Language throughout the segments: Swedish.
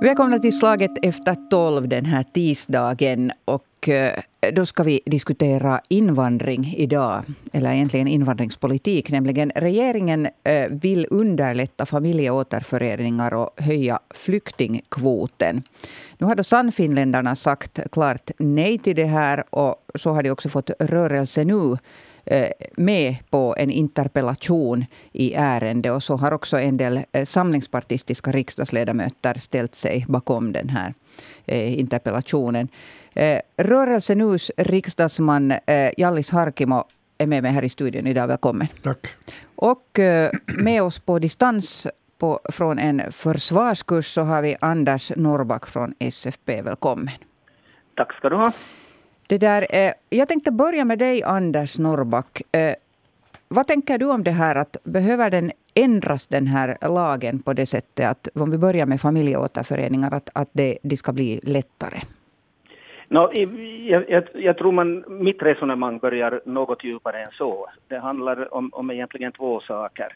Välkomna till Slaget efter tolv den här tisdagen. Och eh, då ska vi diskutera invandring idag. Eller egentligen invandringspolitik. Nämligen regeringen eh, vill underlätta familjeåterföreningar och höja flyktingkvoten. Nu har då Sannfinländarna sagt klart nej till det här. Och så har de också fått Rörelse nu med på en interpellation i ärende. Och så har också en del eh, samlingspartistiska riksdagsledamöter ställt sig bakom den här eh, interpellationen. Rörelse Nus riksdagsman Jallis Harkimo är med mig här i studion idag. Välkommen. Tack. Och med oss på distans på, från en försvarskurs så har vi Anders Norrback från SFP. Välkommen. Tack ska du ha. Det där, eh, jag tänkte börja med dig, Anders Norrback. Eh, vad tänker du om det här? att Behöver den ändras, den här lagen, på det sättet att om vi börjar med familjeåterföreningar, att, att det, det ska bli lättare? No, jag, jag, jag, tror man, mitt resonemang börjar något djupare än så. Det handlar om, om egentligen två saker.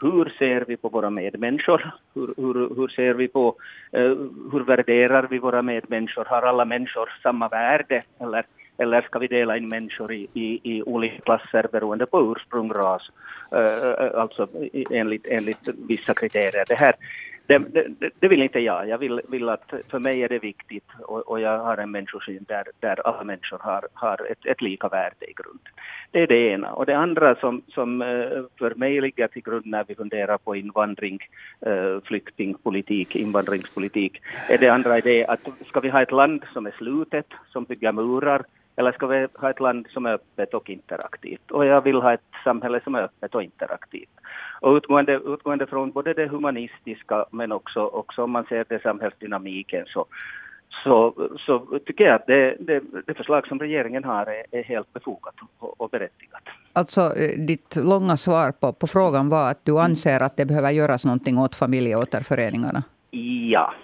Hur ser vi på våra medmänniskor? Hur, hur, hur ser vi på, uh, hur värderar vi våra medmänniskor? Har alla människor samma värde? Eller, eller ska vi dela in människor i, i, i olika klasser beroende på ursprung, ras, uh, alltså enligt, enligt vissa kriterier? Det här, det, det, det, vill inte jag. Jag vill, vill, att, för mig är det viktigt och, och jag har en människosyn där, där alla människor har, har ett, ett lika värde i grunden. Det är det ena. Och det andra som, som eh, för mig ligger till grund när vi funderar på invandring, eh, flyktingpolitik, invandringspolitik, är det andra är det att ska vi ha ett land som är slutet, som bygger murar, eller ska vi ha ett land som är öppet och interaktivt? Och jag vill ha ett samhälle som är öppet och interaktivt. Och utgående, utgående från både det humanistiska men också, också om man ser det samhällsdynamiken så, så, så tycker jag att det, det, det förslag som regeringen har är, är helt befogat och, och, berättigat. Alltså eh, ditt långa svar på, på frågan var att du anser att det behöver göras någonting åt familjeåterföreningarna? Ja.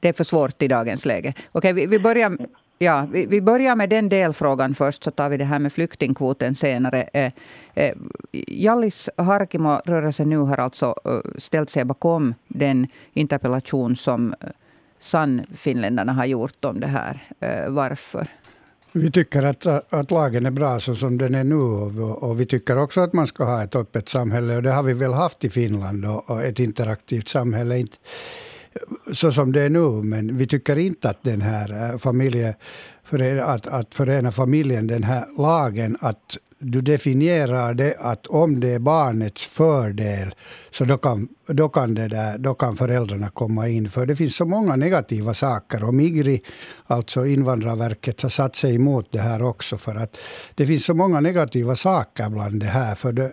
Det är för svårt i dagens läge. Okej, vi, vi börjar Ja, vi, vi, börjar med den delfrågan först, så tar vi det här med flyktingkvoten senare. Eh, eh, Jallis Harkimo-rörelsen Nu, har alltså eh, ställt sig bakom den interpellation som eh, Sann-finländarna har gjort om det här. Eh, varför? Vi tycker att, att lagen är bra så som den är nu. Och, och vi tycker också att man ska ha ett öppet samhälle. Och det har vi väl haft i Finland, och, och ett interaktivt samhälle. Inte, så som det är nu. Men vi tycker inte att den här eh, familje, att, att förena familjen, den här lagen, att du definierar det att om det är barnets fördel så då kan, då kan, det där, då kan föräldrarna komma in. För det finns så många negativa saker. Och Migri, alltså Invandrarverket, har satt sig emot det här också. För att det finns så många negativa saker bland det här. För det,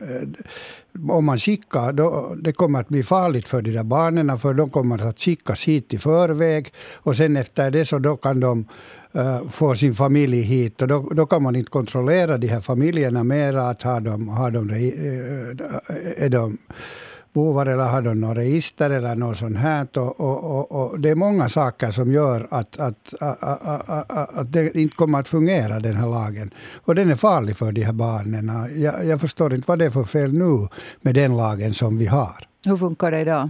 om man skickar, då, det kommer att bli farligt för de där barnen, för de kommer att skickas hit i förväg. Och sen efter det så då kan de Eh, får få sin familj hit. Och då, då kan man inte kontrollera de här familjerna mera. Att har de, har de, eh, är de bovar eller har de några register eller något sånt här. Och, och, och, och, det är många saker som gör att, att, att, att, det inte kommer att fungera, den här lagen. Och den är farlig för de här barnen. Jag, jag förstår inte vad det är för fel nu med den lagen som vi har. Hur funkar det idag?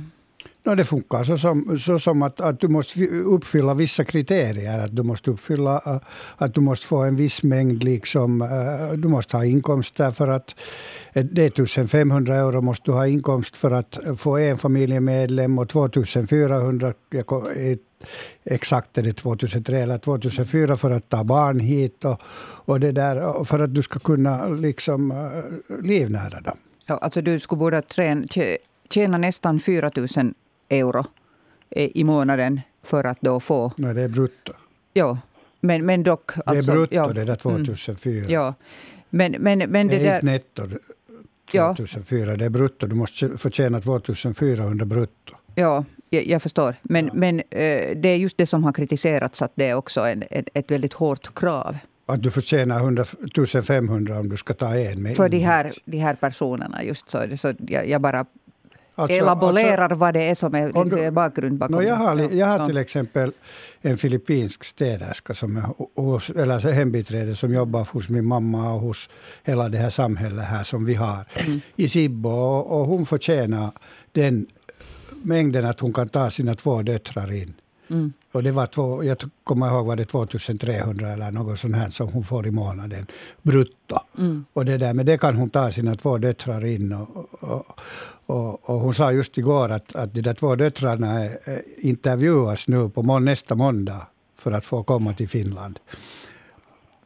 No, det funkar så som, så som att, att du måste uppfylla vissa kriterier. Att du måste uppfylla äh, att du måste få en viss mängd, liksom, äh, du måste ha inkomster för att det är 1500 euro måste du ha inkomst för att få en familjemedlem och 2400 exakt är det 2003 eller 2004 för att ta barn hit och, och det där, för att du ska kunna liksom äh, livnära dem. Ja, alltså du skulle borde tjäna nästan 4 000 euro i månaden för att då få... Nej, det är brutto. Ja, men, men dock... Det är alltså, brutto, ja, det där 2004. Mm, ja. Men, men, men det, det är där, inte netto 2004, ja. det är brutto. Du måste förtjäna 2400 brutto. Ja, jag, jag förstår. Men, ja. men eh, det är just det som har kritiserats, att det är också en, ett, ett väldigt hårt krav. Att du förtjänar 1500 om du ska ta en med För de här, de här personerna, just så. så jag, jag bara Alltså, elaborerar alltså, vad det är som är liksom, du, bakgrund bakom no, jag, har, jag har till exempel en filippinsk städerska, som är eller hembiträde som jobbar hos min mamma och hos hela det här samhället här som vi har mm. i Sibbo. Och, och hon förtjänar den mängden att hon kan ta sina två döttrar in. Mm. Och det var två, jag kommer ihåg var det 2300 eller något sånt här som hon får i månaden brutto. Mm. Och det där, men det kan hon ta sina två döttrar in. Och, och, och, och hon sa just igår att, att de där två döttrarna intervjuas nu på må, nästa måndag för att få komma till Finland.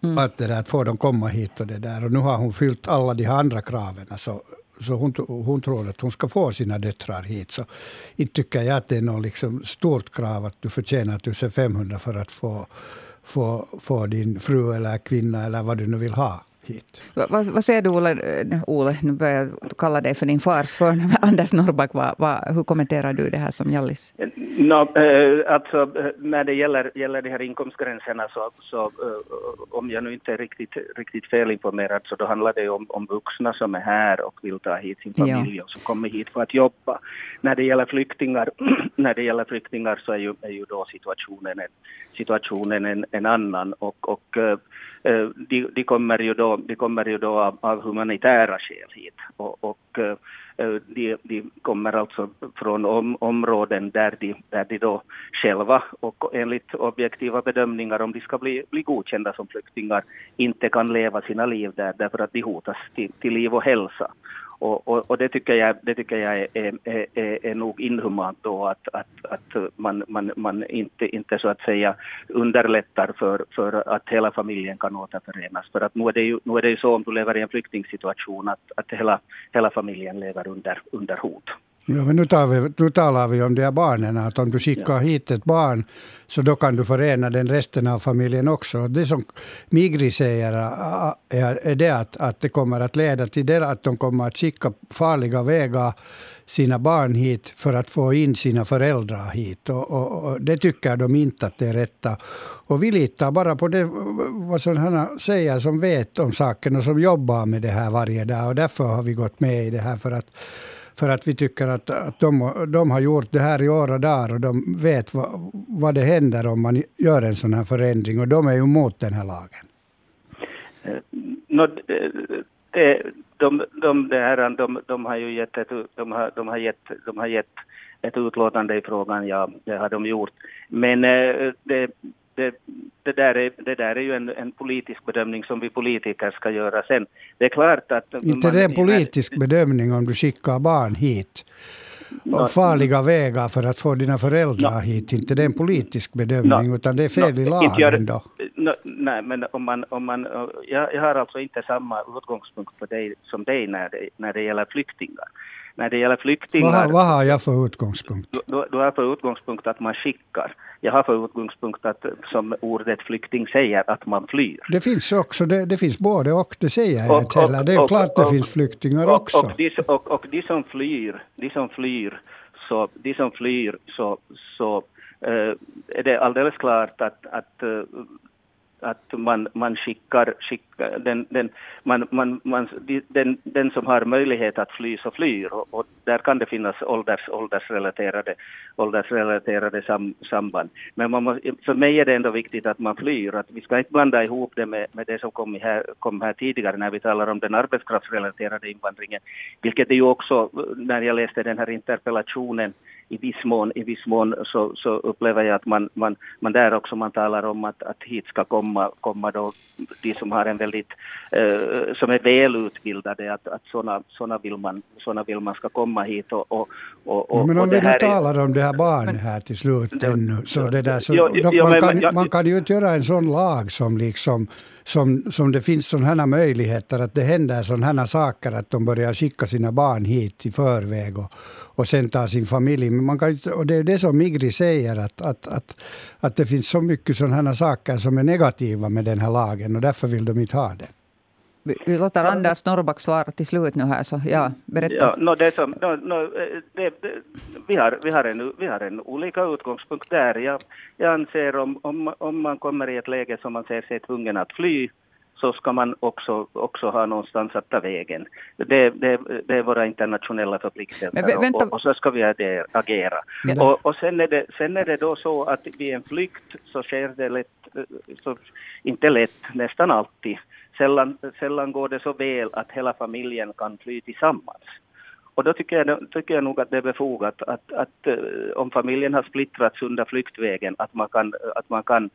Mm. Att, det där, att få dem komma hit och det där. Och nu har hon fyllt alla de andra kraven. Så, så hon, hon tror att hon ska få sina döttrar hit. Så inte tycker jag att det är något liksom stort krav att du förtjänar 1500 för att få, få, få din fru eller kvinna eller vad du nu vill ha hit. Vad, vad säger du, Ole, eh, Ole, nu börjar jag kalla dig för din fars för Anders Norrback, vad, vad, hur kommenterar du det här som Jallis? No, äh, alltså, eh, när det gäller, gäller de här inkomstgränserna så, så äh, om jag nu inte är riktigt, riktigt felinformerad så då handlar det om, om vuxna som är här och vill ta hit sin familj ja. och som kommer hit för att jobba. När det gäller flyktingar, när det gäller flyktingar så är ju, är ju då situationen en, situationen en, en annan och, och Eh, Eh, de, de, kommer ju då, de kommer ju då av, av humanitära skäl hit. Och, och eh, eh, de, de, kommer alltså från om, områden där de, där de då själva och enligt objektiva bedömningar om de ska bli, bli godkända som flyktingar inte kan leva sina liv där därför att de hotas till, till liv och hälsa. Och, och, och, det tycker jag, det tycker jag är, är, är, är nog inhumant då att, att, att man, man, man inte, inte så att säga underlättar för, för att hela familjen kan återförenas. För att nu är det ju, nu är det ju så om du lever i en flyktingsituation att, att hela, hela familjen lever under, under hot. Ja, men nu, tar vi, nu talar vi om de här barnen, att om du skickar ja. hit ett barn så då kan du förena den resten av familjen också. Det som Migri säger är, det att, att det kommer att leda till det att de kommer att skicka farliga vägar sina barn hit för att få in sina föräldrar hit. Och, och, och det tycker de inte att det är rätta. Och vi litar bara på det, vad sådana säger som vet om saken och som jobbar med det här varje dag. Och därför har vi gått med i det här. för att för att vi tycker att, att de, de har gjort det här i år och dagar och de vet vad, vad det händer om man gör en sån här förändring och de är ju emot den här lagen. Eh, no, eh, det, de, de, det här, de, de har ju gett ett, de har, de har gett, de har gett ett utlåtande i frågan, ja, det har de gjort. Men eh, det, det, det, där är, det där är ju en, en politisk bedömning som vi politiker ska göra sen. Det är klart att... Inte man, det är en politisk här, bedömning om du skickar barn hit no, farliga vägar för att få dina föräldrar no, hit. Inte det är en politisk bedömning, no, utan det är fel no, i lagen då. Nej, men om man, om man, jag, jag har alltså inte samma utgångspunkt för dig, som dig när det, när det gäller flyktingar när det gäller flyktingar... Vad, vad har jag för utgångspunkt? Du, du har för utgångspunkt att man skickar. Jag har för utgångspunkt att, som ordet flykting säger, att man flyr. Det finns också, det, det finns både och, det säger jag inte heller. Det är och, klart det finns flyktingar och, också. Och de, och, och de som flyr, de som flyr, så, de som flyr så, så uh, är det alldeles klart att, att uh, att man, man skickar, skickar den, den, man, man, man, den, den som har möjlighet att fly så flyr och, och där kan det finnas ålders, åldersrelaterade, åldersrelaterade sam, samband. Men man må, för mig är det ändå viktigt att man flyr, att vi ska inte blanda ihop det med, med det som kom här, kom här tidigare när vi talar om den arbetskraftsrelaterade invandringen, vilket är ju också, när jag läste den här interpellationen, i viss mån, i viss mån så, så upplever jag att man, man, man där också man talar om att, att hit ska komma, komma då de som har en väldigt, eh, som är välutbildade, att, att sådana, sådana, vill man, sådana vill man ska komma hit och, och, och, och Men om vi nu talar är, om det här barnet här till slut ännu, så det där, så, jo, jo, man, kan, man kan ju inte göra en sån lag som liksom som, som det finns sådana möjligheter att det händer sådana saker att de börjar skicka sina barn hit i förväg och, och sen ta sin familj. Men man kan, och det är det som Migri säger, att, att, att, att det finns så mycket sådana saker som är negativa med den här lagen och därför vill de inte ha det. Vi låter Anders Norrback svara till slut nu här, så ja, berätta. Ja, no, det som, no, no, det, det, vi, har, vi, har en, vi har en olika utgångspunkt där. Jag, jag anser om, om, om man kommer i ett läge som man ser sig tvungen att fly, så ska man också, också ha någonstans att ta vägen. Det, det, det är våra internationella förpliktelser och, och, och, så ska vi agera. Ja. Och, och sen, är det, sen är det då så att vid en flykt så sker det lätt, så, inte lätt, nästan alltid, sällan, sällan går det så väl att hela familjen kan fly tillsammans. Och då tycker jag, tycker jag nog att det är befogat att, att eh, om familjen har splittrats under flyktvägen, att man kan, att man kan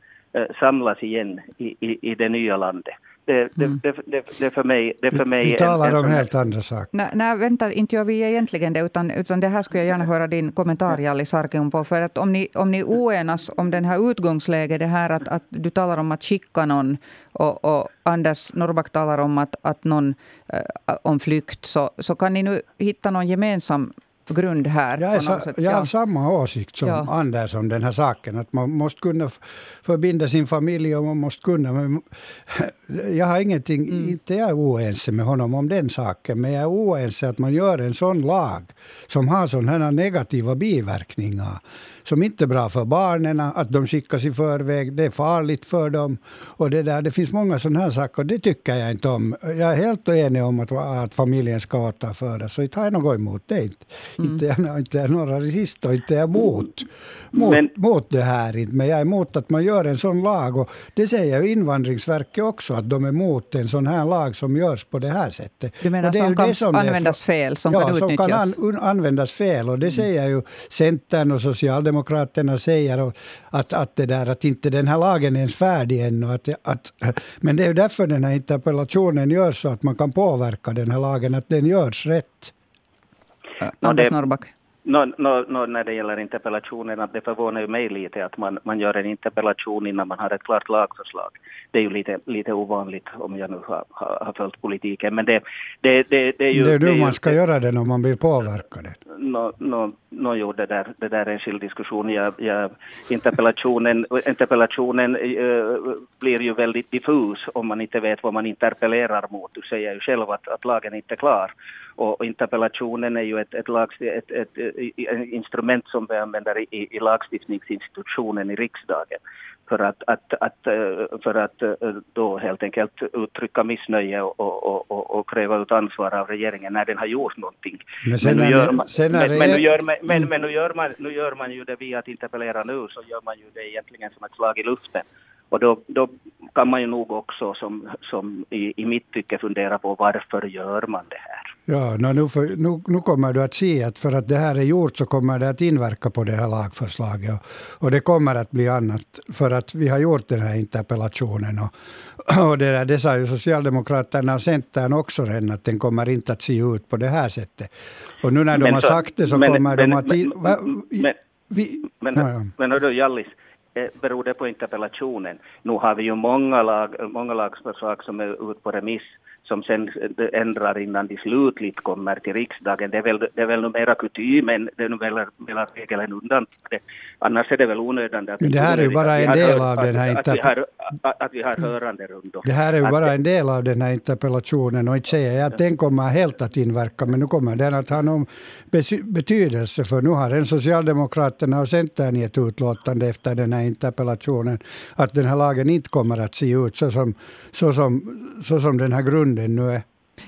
samlas igen i, i, i det nya landet. Det, det, mm. det, det, för mig, det för mig Vi talar en, en, om helt andra saker. Nej, nej, vänta, inte gör vi egentligen det, utan, utan det här skulle jag gärna höra din kommentar, Jalli Sarkion, på. För att om ni, om ni oenas om den här utgångsläget, det här att, att du talar om att skicka någon och, och Anders Norrback talar om att, att någon äh, om flykt, så, så kan ni nu hitta någon gemensam grund här. Jag, är sa, jag har samma åsikt som ja. Anders om den här saken. Att man måste kunna förbinda sin familj och man måste kunna... Men jag har ingenting, mm. inte jag är oense med honom om den saken, men jag är oense att man gör en sån lag som har sådana här negativa biverkningar som inte är bra för barnen, att de skickas i förväg. Det är farligt för dem. Och det, där, det finns många sådana här saker och det tycker jag inte om. Jag är helt enig om att, att familjen ska återföras, så inte har jag något emot det. Inte, mm. inte, jag, inte är några rasist och inte är emot, mot, men, mot det här. Men jag är emot att man gör en sån lag. Och det säger ju Invandringsverket också, att de är emot en sån här lag som görs på det här sättet. Du menar det som kan som användas fel, som ja, kan utnyttjas? som kan an, användas fel. Och det mm. säger ju Centern och Socialdemokraterna Socialdemokraterna säger att, att, det där, att inte den här lagen är ens färdig ännu. Att, att, men det är därför den här interpellationen görs så att man kan påverka den här lagen, att den görs rätt. Anders Norrback. No, no, no, när det gäller interpellationen, att det förvånar ju mig lite att man, man gör en interpellation innan man har ett klart lagförslag. Det är ju lite, lite ovanligt om jag nu har, har, följt politiken. Men det, det, det, det är ju... Det är nu man ska ju, göra det om man vill påverka det. No, no, no, jo, det där, det där är en skild diskussion. Jag, jag, interpellationen interpellationen äh, blir ju väldigt diffus om man inte vet vad man interpellerar mot. Du säger ju själv att, att lagen inte är klar. Och interpellationen är ju ett, ett, lag, ett, ett instrument som vi använder i, i lagstiftningsinstitutionen i riksdagen för att, att, att, eh, för att eh, då helt enkelt uttrycka missnöje och, och, och, och kräva ut ansvar av regeringen när den har gjort någonting. Men, men, nu, gör man, men, men, nu gör man, men, men nu, gör man, nu gör man ju det via att interpellera nu, så gör man ju det egentligen som ett slag i luften. Och då, då kan man ju nog också som, som i, i mitt tycke fundera på varför gör man det här? Ja, nu, för, nu, nu, kommer du att se att för att det här är gjort så kommer det att inverka på det här lagförslaget. Och, och det kommer att bli annat för att vi har gjort den här interpellationen. Och, och det, där, det sa ju Socialdemokraterna och Centern också redan att den kommer inte att se ut på det här sättet. Och nu när de men, har sagt det så men, kommer men, de att... Men, va, men, vi, men, ja, ja. men hördu Jallis, eh, beror det på interpellationen? Nu har vi ju många, lag, många lagförslag som är ute på remiss som sen ändrar innan de slutligt kommer till riksdagen. Det är väl, det är väl mera kutymen, det är nog väl mera regel än undantag. Annars är det väl onödigt att... Men det här är ju bara en del av den här interpellationen. Att, vi har hörande rundor. Det här är ju bara en del av den här interpellationen och inte säger jag att den kommer helt att inverka, men nu kommer den att ha någon betydelse, för nu har en Socialdemokraterna och Centern gett utlåtande efter den här interpellationen att den här lagen inte kommer att se ut så som, så som, så som den här grunden grunden nu är.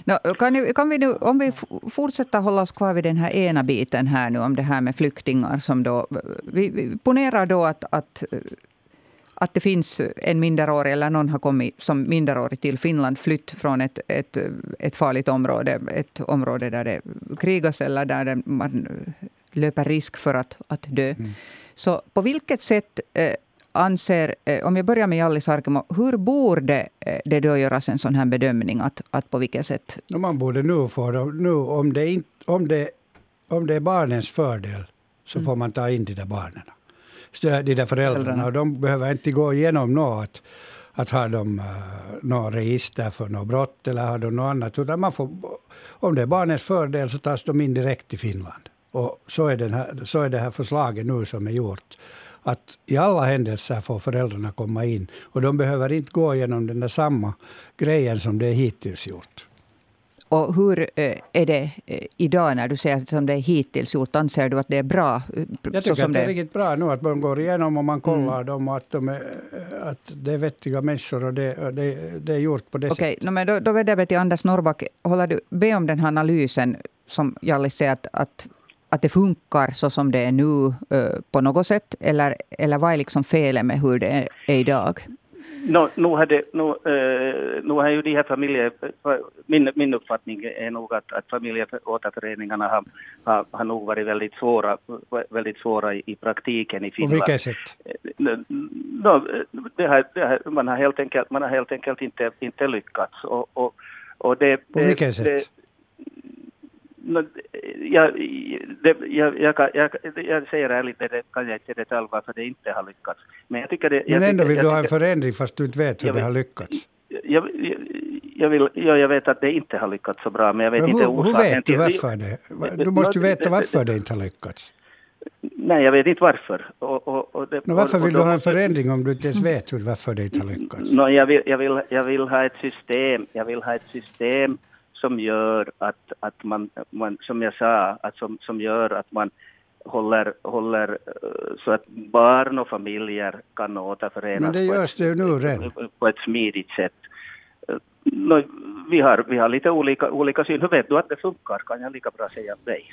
No, kan, kan vi nu, om vi fortsätter hålla oss kvar vid den här ena biten här nu om det här med flyktingar. Som då, vi, vi ponerar då att, att, att det finns en minderårig, eller någon har kommit som minderårig till Finland, flytt från ett, ett, ett farligt område, ett område där det krigas eller där man löper risk för att, att dö. Mm. Så på vilket sätt eh, anser, eh, om jag börjar med Jalli Sarkemo, hur borde eh, det då göras en sån här bedömning? Att, att på vilket sätt? Man borde nu få nu, om det, inte, om, det, om det är barnens fördel, så mm. får man ta in de där barnen. De där föräldrarna. Och de behöver inte gå igenom något att ha de uh, något register för något brott eller har de något annat. Utan man får, om det är barnens fördel så tas de in direkt till Finland. Och så är, den här, så är det här förslaget nu som är gjort att i alla händelser får föräldrarna komma in. Och de behöver inte gå igenom den där samma grejen som det hittills gjort. Och hur eh, är det eh, idag när du säger som det är hittills gjort? Anser du att det är bra? Jag tycker att det är riktigt bra nu att man går igenom och man kollar mm. dem och att, de är, att det är vettiga människor och det, det, det är gjort på det okay. sättet. No, men då, då vänder vi till Anders Norrback. Håller du med om den här analysen som Jallis säger att, att att det funkar så som det är nu på något sätt? Eller, eller vad är liksom felet med hur det är idag? No, nu, hade, nu, uh, nu har ju de här familje... Min, min uppfattning är nog att, att familjeåterföreningarna har, har, har nog varit väldigt svåra, väldigt svåra i, i praktiken i Finland. På vilket sätt? No, det här, det här, man, har helt enkelt, man har helt enkelt inte, inte lyckats. Och, och, och det, På vilket sätt? Jag, det, jag, jag, jag, jag säger ärligt, det kan jag inte i detalj varför det inte har lyckats. Men, jag tycker det, jag Men ändå vill du ha en förändring fast du inte vet hur det har lyckats? Jag, jag, vill, ja, jag vet att det inte har lyckats så bra, men jag vet men hur, inte orsaken Hur vet du varför det? Du måste ju veta varför det inte har lyckats. Nej, jag vet inte varför. Och, och, och det, no, varför vill du ha en förändring om du inte ens vet hur, varför det inte har lyckats? No, jag, vill, jag, vill, jag vill ha ett system, jag vill ha ett system som gör att, att man, man, som jag sa, att som, som gör att man håller, håller eh, så att barn och familjer kan återförenas Men det görs det nu redan. på ett smidigt sätt. Eh, no, vi, har, vi har lite olika, olika syn. Hur vet du att det funkar? Kan jag lika bra säga dig.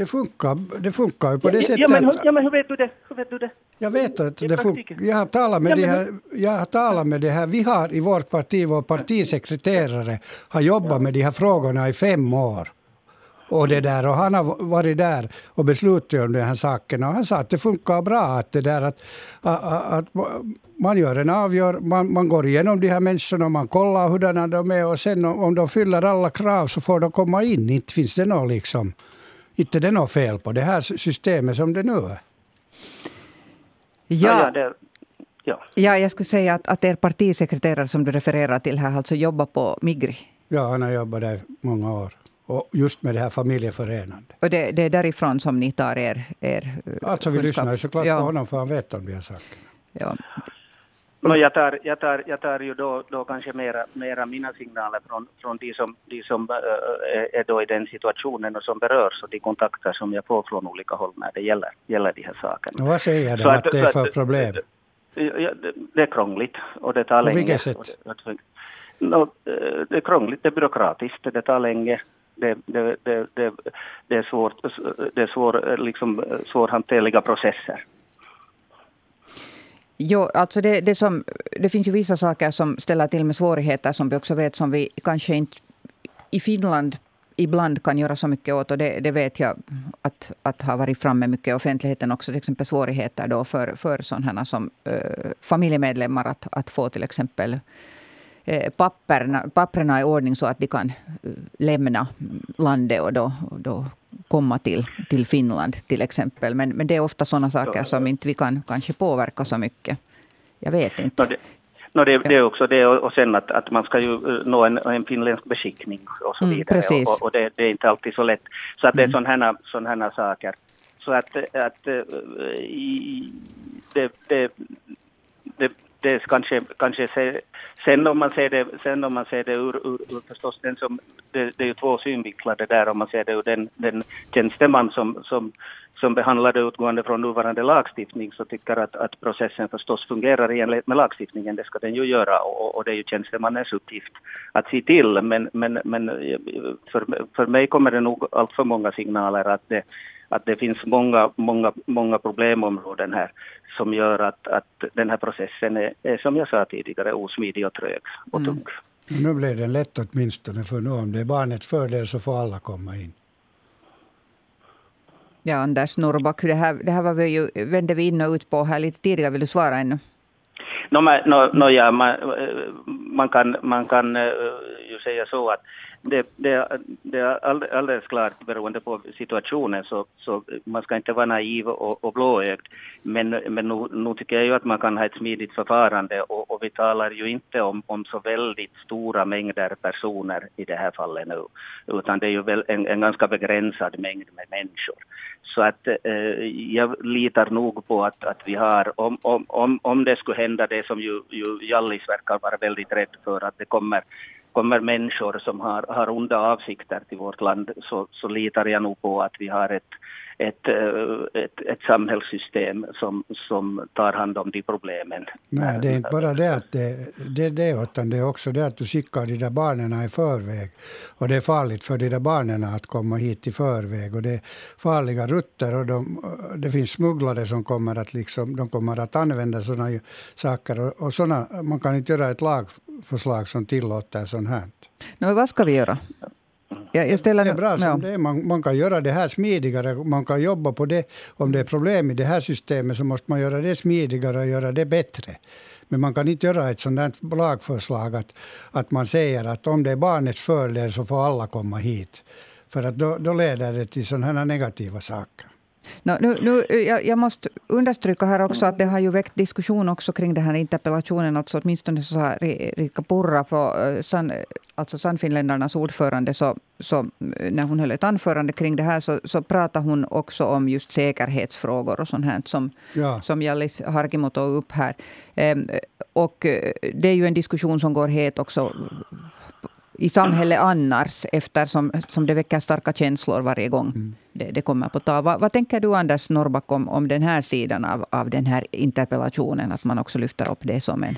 Det funkar, det funkar ju på det ja, sättet ja, men, ja, men hur vet du det? Hur vet du det? Jag vet att det funkar. Jag har talat med ja, de här, jag har talat med det här. Vi har i vårt parti, vår partisekreterare har jobbat med de här frågorna i fem år. Och, det där, och han har varit där och beslutat om de här sakerna. Och han sa att det funkar bra. Att, det där, att, att, att man gör en avgör, man, man går igenom de här människorna, man kollar hurdana de är och sen om de fyller alla krav så får de komma in. Inte finns det något liksom inte det något fel på det här systemet som det nu är. Ja, ja, det, ja. ja jag skulle säga att, att er partisekreterare som du refererar till här alltså jobbar på Migri. Ja, han har jobbat där många år. Och just med det här familjeförenande. Och det, det är därifrån som ni tar er, er Alltså vi kunskap. lyssnar ju såklart ja. på honom för han vet om de här sakerna. Ja. No, jag, tar, jag, tar, jag tar ju då, då kanske mera, mera mina signaler från, från de som, de som äh, är då i den situationen och som berörs och de kontakter som jag får från olika håll när det gäller, gäller de här sakerna. Och vad säger de att, att det är för problem? Ja, det, är krångligt och det tar länge. På vilket sätt? Det, no, det är krångligt, det är byråkratiskt, det tar länge. Det, det, det, det, det är svårt, det är svår, liksom, svårhanterliga processer. Jo, alltså det, det, som, det finns ju vissa saker som ställer till med svårigheter som vi också vet som vi kanske inte i Finland ibland kan göra så mycket åt. Och det, det vet jag att, att har varit framme mycket i offentligheten också. Till exempel svårigheter då för, för sådana som äh, familjemedlemmar att, att få till exempel äh, papperna, papperna i ordning så att de kan äh, lämna landet och då, då komma till, till Finland till exempel. Men, men det är ofta sådana saker som inte vi kan kanske påverka så mycket. Jag vet inte. No, det, no, det, det är också det och sen att, att man ska ju eh, nå en, en finländsk beskickning och så mm, vidare. Mm, och, och det, det, är inte alltid så lätt. Så att det är mm. sådana sådana saker. Så att, att eh, i, det, det, det, det är kanske, kanske se, sen om man ser det, sen om man ser det ur, ur, ur förstås den som, det, det är ju två synvinklar det där om man ser det ur den, den tjänsteman som, som, som behandlar det utgående från nuvarande lagstiftning så tycker att, att processen förstås fungerar i enlighet med lagstiftningen, det ska den ju göra och, och det är ju tjänstemannens uppgift att se till. Men, men, men för, för mig kommer det nog allt för många signaler att det, att det finns många, många, många problemområden här som gör att, att den här processen är, är, som jag sa tidigare, osmidig och trög och tung. Mm. Nu blev det lätt åtminstone, för nu om det är barnets fördel så får alla komma in. Ja, Anders Norrback, det här, det här var vi ju, vände vi in och ut på här lite tidigare. Vill du svara ännu? No, no, no, ja, man, man, kan, man kan eh, ju säga så att det, det, det är alldeles klart beroende på situationen så, så man ska inte vara naiv och, och blåögd. Men, men nu, nu tycker jag ju att man kan ha ett smidigt förfarande och, och vi talar ju inte om, om så väldigt stora mängder personer i det här fallet nu, utan det är ju väl en, en ganska begränsad mängd med människor. Så att eh, jag litar nog på att, att vi har, om, om, om, om det skulle hända det som ju, ju Jallis verkar vara väldigt rädd för, att det kommer kommer människor som har, har onda avsikter till vårt land så, så litar jag nog på att vi har ett, ett, eh, ett, ett samhällssystem som, som tar hand om de problemen. Nej, det är inte bara det att det, det, det utan det är också det att du skickar de där barnen i förväg. Och det är farligt för de där barnen att komma hit i förväg. Och det är farliga rutter och de, det finns smugglare som kommer att, liksom, de kommer att använda sådana saker. Och, och såna, man kan inte göra ett lagförslag som tillåter sånt här. No, vad ska vi göra? Jag, jag ställer det är bra som ja. det är. Man, man, kan göra det här smidigare. Man kan jobba på det. Om det är problem i det här systemet så måste man göra det smidigare och göra det bättre. Men man kan inte göra ett sådant lagförslag att, att man säger att om det är barnets fördel så får alla komma hit. För att då, då leder det till sådana här negativa saker. No, nu, nu, jag, jag, måste understryka här också att det har ju väckt diskussion också kring den här interpellationen. Alltså åtminstone så sa Rika Purra, på, San, alltså Sannfinländarnas ordförande, så, så, när hon höll ett anförande kring det här så, så pratade hon också om just säkerhetsfrågor och sånt här som, ja. som Jallis Harkimo tog upp här. Ehm, och det är ju en diskussion som går het också i samhället annars, eftersom som det väcker starka känslor varje gång mm. det, det, kommer på tal. Vad, vad, tänker du, Anders Norrback, om, om den här sidan av, av den här interpellationen? Att man också lyfter upp det som en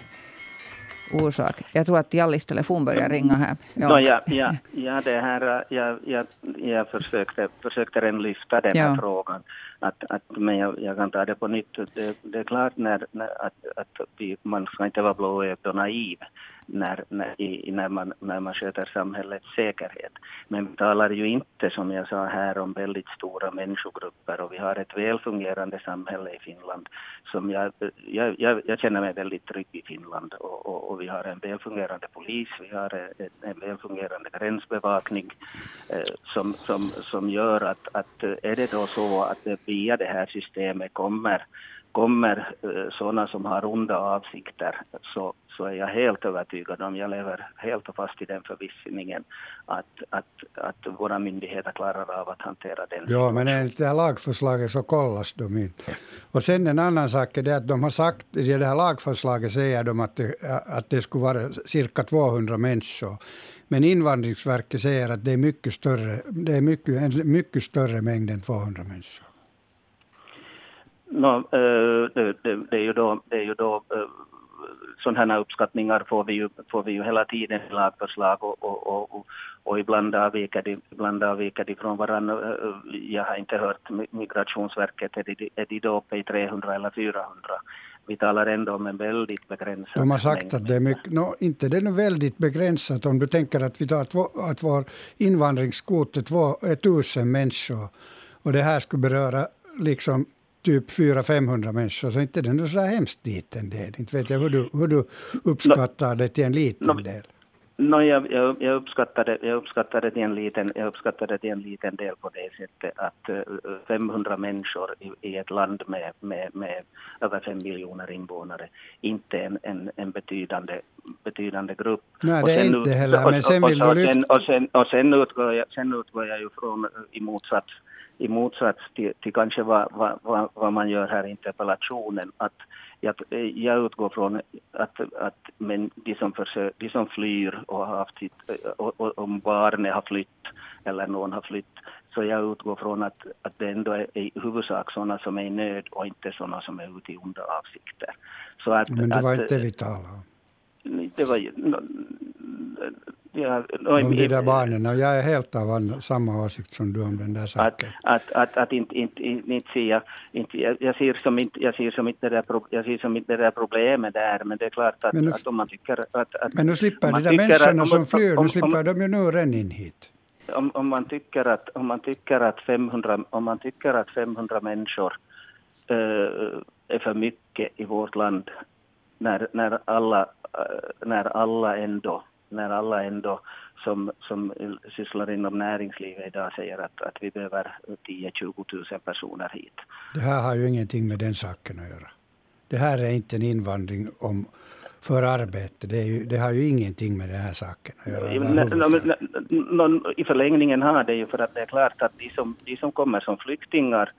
orsak. Jag tror att Jallis telefon börjar ringa här. Ja, no, ja, ja, ja, det här, jag, jag, jag försökte, försökte redan lyfta den här ja. frågan. Att, att, men jag, jag, kan ta det på nytt. Det, det är klart när, när att, att vi, man ska inte vara blåögd och naiv när, när, i, när, man, när man sköter samhällets säkerhet. Men vi talar ju inte, som jag sa här, om väldigt stora människogrupper och vi har ett välfungerande samhälle i Finland. Som jag, jag, jag, jag känner mig väldigt trygg i Finland och, och, och vi har en välfungerande polis, vi har en, en välfungerande gränsbevakning eh, som, som, som gör att, att eh, är det då så att det via det här systemet kommer kommer eh, sådana som har onda avsikter så, så är jag helt övertygad om, jag lever helt och fast i den förvissningen att, att, att våra myndigheter klarar av att hantera den. Ja, men enligt det här lagförslaget så kollas de inte. Och sen en annan sak är det att de har sagt, i det här lagförslaget säger de att det, att det skulle vara cirka 200 människor. Men Invandringsverket säger att det är mycket större, det är mycket, en mycket större mängd än 200 människor. No, eh, det, det, det, är ju då, det är ju då eh, sådana här uppskattningar får vi ju, får vi ju hela tiden i lagförslag och, och, och, och ibland, avviker de, ibland avviker de från varandra. Eh, jag har inte hört Migrationsverket, är de, är de då uppe i 300 eller 400? Vi talar ändå om en väldigt begränsad De har sagt att det är mycket, no, inte det är väldigt begränsat om du tänker att vi tar att vår invandringskvot är 2000 människor och det här skulle beröra liksom typ 400-500 människor, så inte den är så hemskt liten del. Inte vet jag hur du, hur du uppskattar no, det till en liten no, del. No, jag, jag, jag, uppskattar det, jag, uppskattar det till en liten, jag uppskattar det till en liten del på det sättet att uh, eh, 500 människor i, i, ett land med, med, med över 5 miljoner invånare inte en, en, en betydande, betydande grupp. Nej, det är inte heller, men sen vill. Och sen, och sen, utgår jag, sen utgår jag ju från, i motsats i motsats till, till kanske vad, vad, vad, man gör här i interpellationen, att jag, jag utgår från att, att men de, som försöker, de som flyr och har haft sitt, och, om barnet har flytt eller någon har flytt, så jag utgår från att, att det ändå är i huvudsak sådana som är i nöd och inte sådana som är ute i onda avsikter. Så att, men det var att, inte det vi talade om. Det var, Ja, om de där barnen. Och jag är helt av samma åsikt som du om den där saken. Att, att, att, att inte, inte, inte ser jag, inte, jag, ser som inte, jag ser som inte det där, jag ser som inte det där problemet där, men det är klart att, nu, att om man tycker att... att men nu slipper de där människorna som flyr, nu slipper de ju nu redan in hit. Om, om, man tycker att, om, man tycker att 500, om man tycker att 500 människor äh, är för mycket i vårt land, när, när, alla, när alla ändå när alla ändå som, som sysslar inom näringslivet idag säger att, att vi behöver 10-20 000 personer hit. Det här har ju ingenting med den saken att göra. Det här är inte en invandring om för arbete. Det, ju, det, har ju ingenting med den här saken att göra. I förlängningen har det ju för att det är klart att de som, de som kommer som flyktingar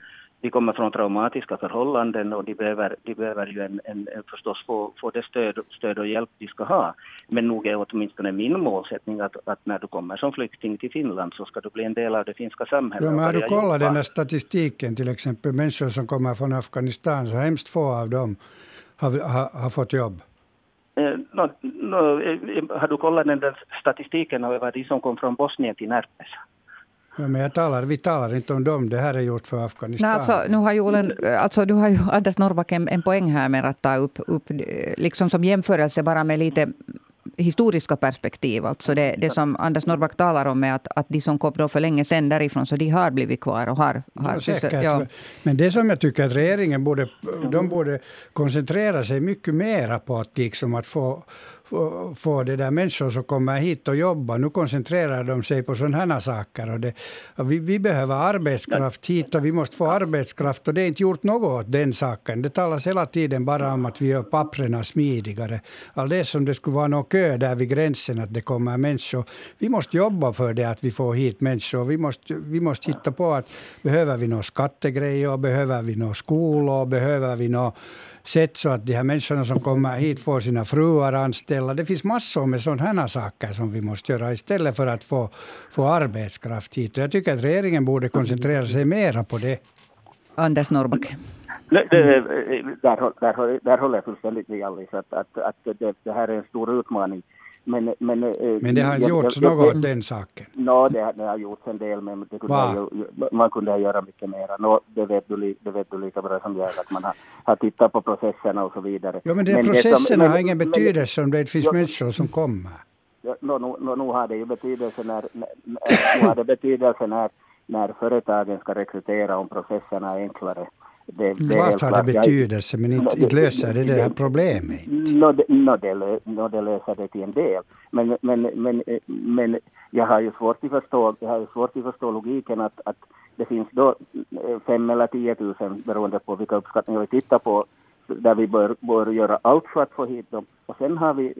de kommer från traumatiska förhållanden och de behöver, de behöver ju en, en, förstås få, få det stöd, stöd och hjälp de ska ha. Men nog är åtminstone min målsättning att, att när du kommer som flykting till Finland så ska du bli en del av det finska samhället. Ja, men har du kollat den här statistiken, till exempel människor som kommer från Afghanistan, så hemskt få av dem har, har, har fått jobb? Eh, no, no, eh, har du kollat den där statistiken över de som kom från Bosnien till Närpes? Ja, men jag talar, vi talar inte om dem, det här är gjort för Afghanistan. Nej, alltså, nu har ju, Olen, alltså, du har ju Anders Norrback en, en poäng här med att ta upp, upp liksom som jämförelse bara med lite historiska perspektiv. Alltså det, det som Anders Norrback talar om är att, att de som kom då för länge sedan därifrån, så de har blivit kvar. Och har, har ja, säkert. Ja. Men det som jag tycker att regeringen borde, de borde koncentrera sig mycket mer på att, liksom att få få, det där människor som kommer hit och jobbar. Nu koncentrerar de sig på sådana här saker. Och det, och vi, vi, behöver arbetskraft hit och vi måste få arbetskraft och det är inte gjort något åt den saken. Det talas hela tiden bara om att vi gör papperna smidigare. Alldeles som det skulle vara någon kö där vid gränsen att det kommer människor. Vi måste jobba för det att vi får hit människor. Vi måste, vi måste hitta på att behöver vi några skattegrejer, behöver vi några skolor, behöver vi några sätt så att de här människorna som kommer hit får sina fruar anställda. Det finns massor med sådana saker som vi måste göra istället för att få, få arbetskraft hit. Och jag tycker att regeringen borde koncentrera sig mera på det. Anders Norrback. Det, det, där, där, där håller jag fullständigt med Alice, att, att, att det, det här är en stor utmaning. Men, men, eh, men det har inte gjorts jag, något åt den saken? No, det, det har gjorts en del, men det kunde ju, man kunde göra mycket mer. No, det, vet du, det vet du lika bra som jag, att man har, har tittat på processerna och så vidare. Ja, men, men processerna som, har ingen betydelse om det finns jo, människor som kommer. Ja, no, no, no, nu har det ju betydelse när, nu har det betydelse när, när företagen ska rekrytera om processerna är enklare. Det, det Klart har det betydelse, men inte, inte löser det det här problemet. No, det, no, det, no, det löser det till en del. Men, men, men, men jag har ju svårt att förstå, jag har ju svårt att förstå logiken att, att det finns då fem eller tio tusen beroende på vilka uppskattningar vi tittar på där vi bör, bör göra allt för att få hit dem. Och sen har vi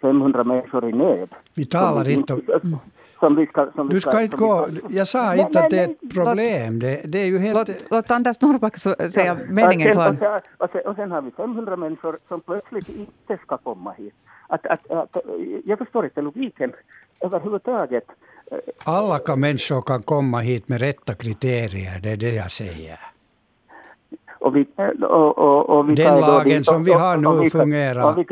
500 människor i nöd. Vi talar inte om som vi ska... Som du ska, ska inte gå... Jag sa inte att det är ett problem. Det, det är ju helt... Låt, låt Anders Norrback säga ja, meningen. Och sen, och, sen, och sen har vi 500 människor som plötsligt inte ska komma hit. Att, att, att, jag förstår inte logiken överhuvudtaget. Alla kan människor kan komma hit med rätta kriterier, det är det jag säger. Och vi, och, och, och Den lagen som vi har nu fungerar.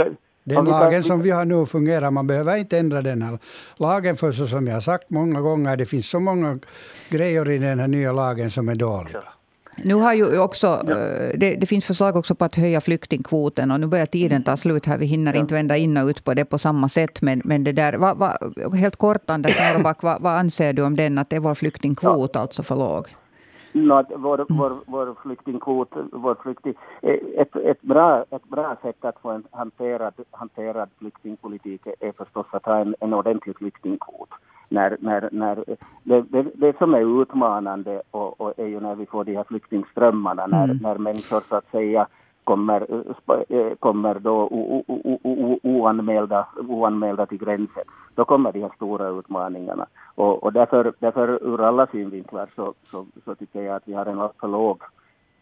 Den lagen som vi har nu fungerar, man behöver inte ändra den här lagen för så som jag har sagt många gånger, det finns så många grejer i den här nya lagen som är dåliga. Nu har ju också, ja. Eh, det, det, finns förslag också på att höja flyktingkvoten och nu börjar tiden ta slut här. Vi hinner ja. inte vända in och ut på det på samma sätt. Men, men det där, va, va, helt kort Anders Norrback, vad va anser du om den? Att är vår flyktingkvot ja. alltså för låg? No, vår, mm. vår, vår flyktingkvot, vår flykting, ett, ett, bra, ett bra sätt att få en hanterad, hanterad flyktingpolitik är förstås att ha en, en ordentlig flyktingkvot. När, när, när, det, det, det som är utmanande och, och är ju när vi får de här flyktingströmmarna, när, mm. när människor så att säga kommer, eh, kommer då oanmälda, oanmälda till gränsen, då kommer de här stora utmaningarna. Och, och därför, därför ur alla synvinklar så, så, så tycker jag att vi har en alltför låg,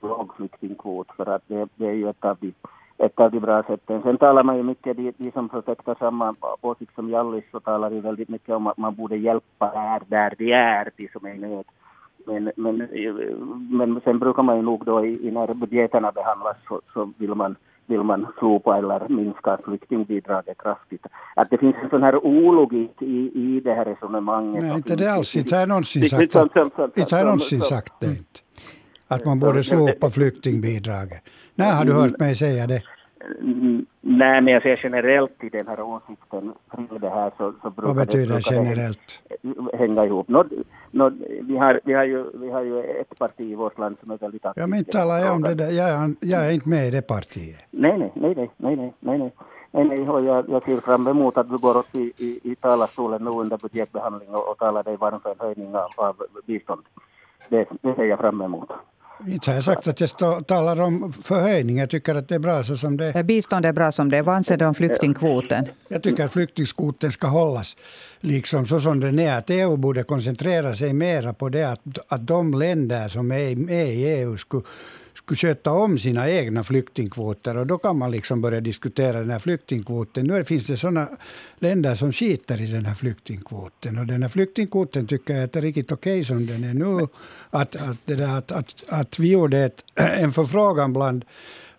låg flyktingkvot för att det, det är ju ett av de ett av de bra sätten. Sen talar man ju mycket, de, de som förfäktar samma åsikt som Jallis, så talar ju väldigt mycket om att man borde hjälpa där, där de är, de som är i nöd. Men, men, men sen brukar man ju nog då i, när budgeterna behandlas så, så vill man vill man slopa eller minska flyktingbidraget kraftigt. Att det finns en sån här ologik i, i det här resonemanget. Nej, inte det alls. Inte har jag någonsin sagt, att, inte har någonsin sagt det. Inte. Att man borde slopa flyktingbidraget. När har du hört mig säga det? Nej, men jag säger generellt i den här åsikten kring det här så, så brukar Vad betyder det generellt? hänga ihop. Nå, nå, vi, har, vi, har ju, vi har ju ett parti i vårt land som är väldigt aktivt. Ja, men talar jag om det där. Jag, är, jag är inte med i det partiet. Nej, nej, nej, nej, nej, nej, nej. nej. Nej, jag, jag ser fram emot att du går upp i, i, i talarstolen nu under budgetbehandling och, och talar dig varm för en höjning av, av bistånd. Det, det ser jag fram emot. Inte har jag sagt att jag stå, talar om förhöjning. Jag tycker att det är bra så som det är. Bistånd är bra som det är. Vad anser du om flyktingkvoten? Jag tycker att flyktingkvoten ska hållas liksom så som den är. Att EU borde koncentrera sig mera på det att, att de länder som är med i EU skulle skulle sköta om sina egna flyktingkvoter. Och då kan man liksom börja diskutera den här flyktingkvoten. Nu finns det såna länder som skiter i den här flyktingkvoten. Och den här flyktingkvoten tycker jag är riktigt okej okay som den är nu. Att, att, där, att, att, att vi gjorde ett, en förfrågan bland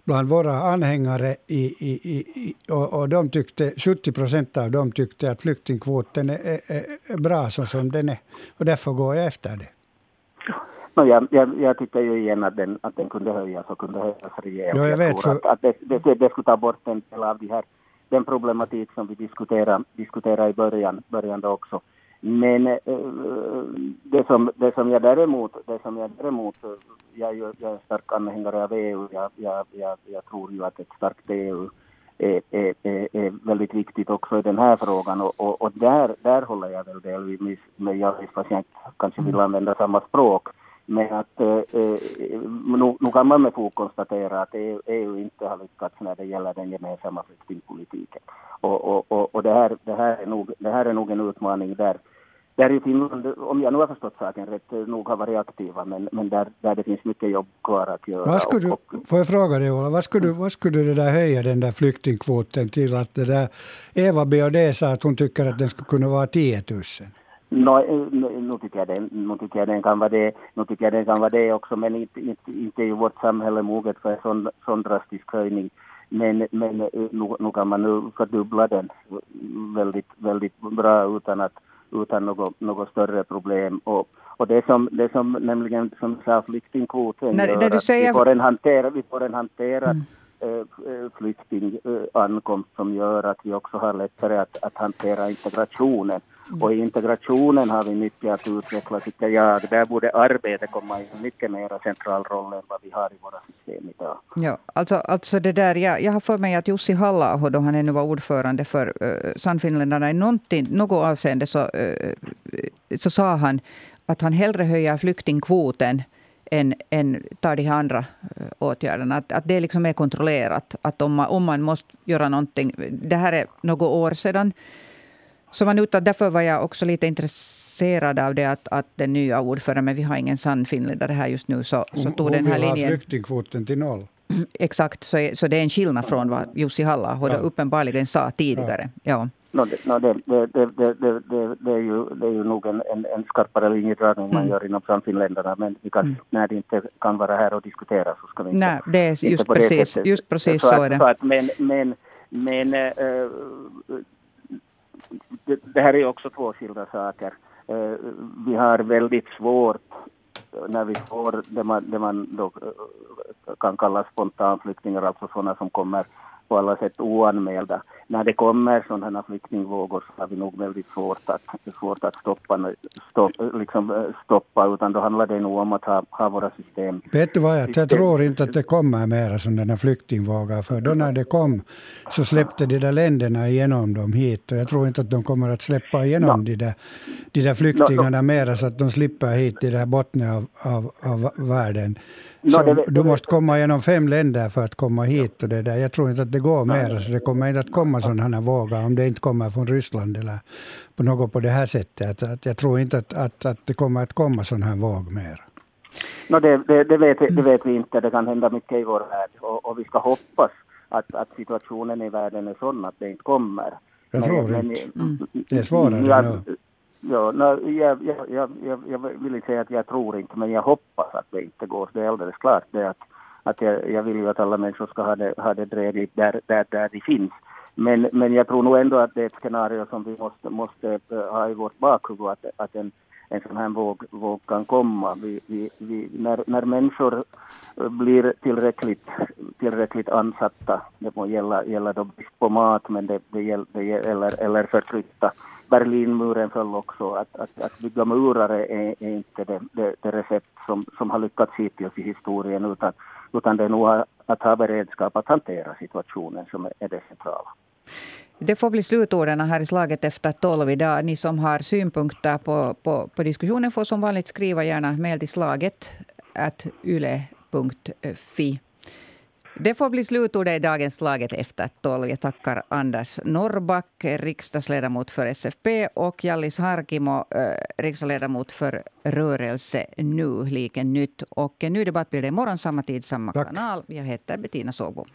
bland våra anhängare i, i, i, och, och de tyckte, 70 procent av dem tyckte att flyktingkvoten är, är, är bra så som den är. Och därför går jag efter det. No, jag, jag, jag, tycker ju igen att den, att den kunde höjas och kunde höjas rejält. Ja, jag vet, tror att, att det, det, det skulle ta bort en del av de här, den problematik som vi diskuterade, diskuterade i början, början också. Men äh, det, som, det som jag däremot, det som jag däremot, jag jag är stark anhängare av EU, jag, jag, jag, jag tror ju att ett starkt EU är, är, är, väldigt viktigt också i den här frågan och, och, och där, där håller jag väl delvis med Javis, fast jag kanske vill använda samma språk. Men att eh, eh, nu, kan man med fog konstatera att EU, EU inte har lyckats när det gäller den gemensamma flyktingpolitiken. Och, och, och, och det, här, det, här är nog, det här är nog en utmaning där där Finland, om jag nu har förstått saken rätt, nog har varit aktiva, men, men där, där det finns mycket jobb kvar att göra. Vad skulle du, får jag fråga dig, Ola, vad skulle, du, vad skulle du där höja den där flyktingkvoten till? Att det där, Eva BOD sa att hon tycker att den skulle kunna vara 10 000. No, nu, tycker jag den, nu tycker jag den kan vara det, nu tycker jag den kan vara det också, men inte, inte, inte är vårt samhälle moget för en sån, sån drastisk höjning. Men, men nu, nu kan man nu fördubbla den väldigt, väldigt bra utan att utan något, något större problem. Och, och det som, det som nämligen som sa flyktingkvoten när, gör när att säger... vi får en hanterad, vi får en hanterad mm. äh, flyktingankomst äh, som gör att vi också har lättare att, att hantera integrationen. Och i integrationen har vi mycket att utveckla tycker jag. Där borde arbetet komma i mycket mer central roll än vad vi har i våra system idag. Ja, alltså, alltså det där, jag, jag har för mig att Jussi halla då han ännu var ordförande för uh, Sannfinländarna, i något avseende så, uh, så sa han att han hellre höjer flyktingkvoten än, än tar de här andra eh, åtgärderna. Att, att det liksom är kontrollerat. Att om man, om man måste göra någonting. Det här är något år sedan. Så man utan, därför var jag också lite intresserad av det att, att den nya ordföranden, men vi har ingen sann finländare här just nu, så, så tog hon den här vill linjen... ha flyktingkvoten till noll. Exakt, så, så det är en skillnad från vad Jussi halla ja. uppenbarligen sa tidigare. Ja. ja. No, det, no, det, det, det, det, det, det, är ju, det är ju nog en, en, en skarpare linjedragning mm. man gör inom Sannfinländarna, men vi kan, mm. när det inte kan vara här och diskutera så ska vi inte... Nej, det är just precis, just precis så, så är det. Så att, men men, men äh, det, det här är också två skilda saker. Eh, vi har väldigt svårt eh, när vi får det man, det man då eh, kan kalla spontanflyktingar, alltså sådana som kommer på alla sätt oanmälda. När det kommer sådana flyktingvågor så har vi nog väldigt svårt att, svårt att stoppa, stopp, liksom eh, stoppa, utan då handlar det nog om att ha, ha våra system. Vet du vad, jag, jag tror inte att det kommer mera sådana flyktingvågor, för då när det kom så släppte de där länderna igenom dem hit och jag tror inte att de kommer att släppa igenom no. de, där, de där flyktingarna no, no. mera så att de slipper hit i den här botten av, av, av världen. Så no, det, du måste komma genom fem länder för att komma hit. Och det där. Jag tror inte att det går mer. Så det kommer inte att komma sådana här vågor om det inte kommer från Ryssland eller på något på det här sättet. Att, jag tror inte att, att, att det kommer att komma sån här våg mer. No, det, det, det, vet, det vet vi inte. Det kan hända mycket i vår värld. Och, och vi ska hoppas att, att situationen i världen är sån att det inte kommer. Jag men, tror men, inte. Mm. Det är svårare ja, nu. Ja, no, jag, jag, jag, jag, vill inte säga att jag tror inte, men jag hoppas att det inte går. Det är alldeles klart det att, att jag, jag vill ju att alla människor ska ha det, ha det drägligt där, där, där det finns. Men, men jag tror nog ändå att det är ett scenario som vi måste, måste eh, ha i vårt bakhuvud, att, att en, en sån här våg, våg kan komma. Vi, vi, vi, när, när människor eh, blir tillräckligt, tillräckligt ansatta, det må gälla, gälla då brist på mat, men det, det, gäller, det gäller, eller förtryckta, Berlinmuren föll också. Att, att, att bygga murar är, är inte det, det, det, recept som, som har lyckats hittills i historien utan, utan det är nog att ha beredskap att hantera situationen som är det centrala. Det får bli slutorden här i slaget efter tolv idag. Ni som har synpunkter på, på, på diskussionen får som vanligt skriva gärna mejl till slaget yle.fi. Det får bli slutordet i dagens Laget efter tolv. Jag tackar Anders Norrback, riksdagsledamot för SFP och Jallis Harkimo, eh, riksdagsledamot för Rörelse Nu, Liken Nytt. Och en ny debatt blir det imorgon, samma tid, samma Tack. kanal. Jag heter Bettina Sågbom.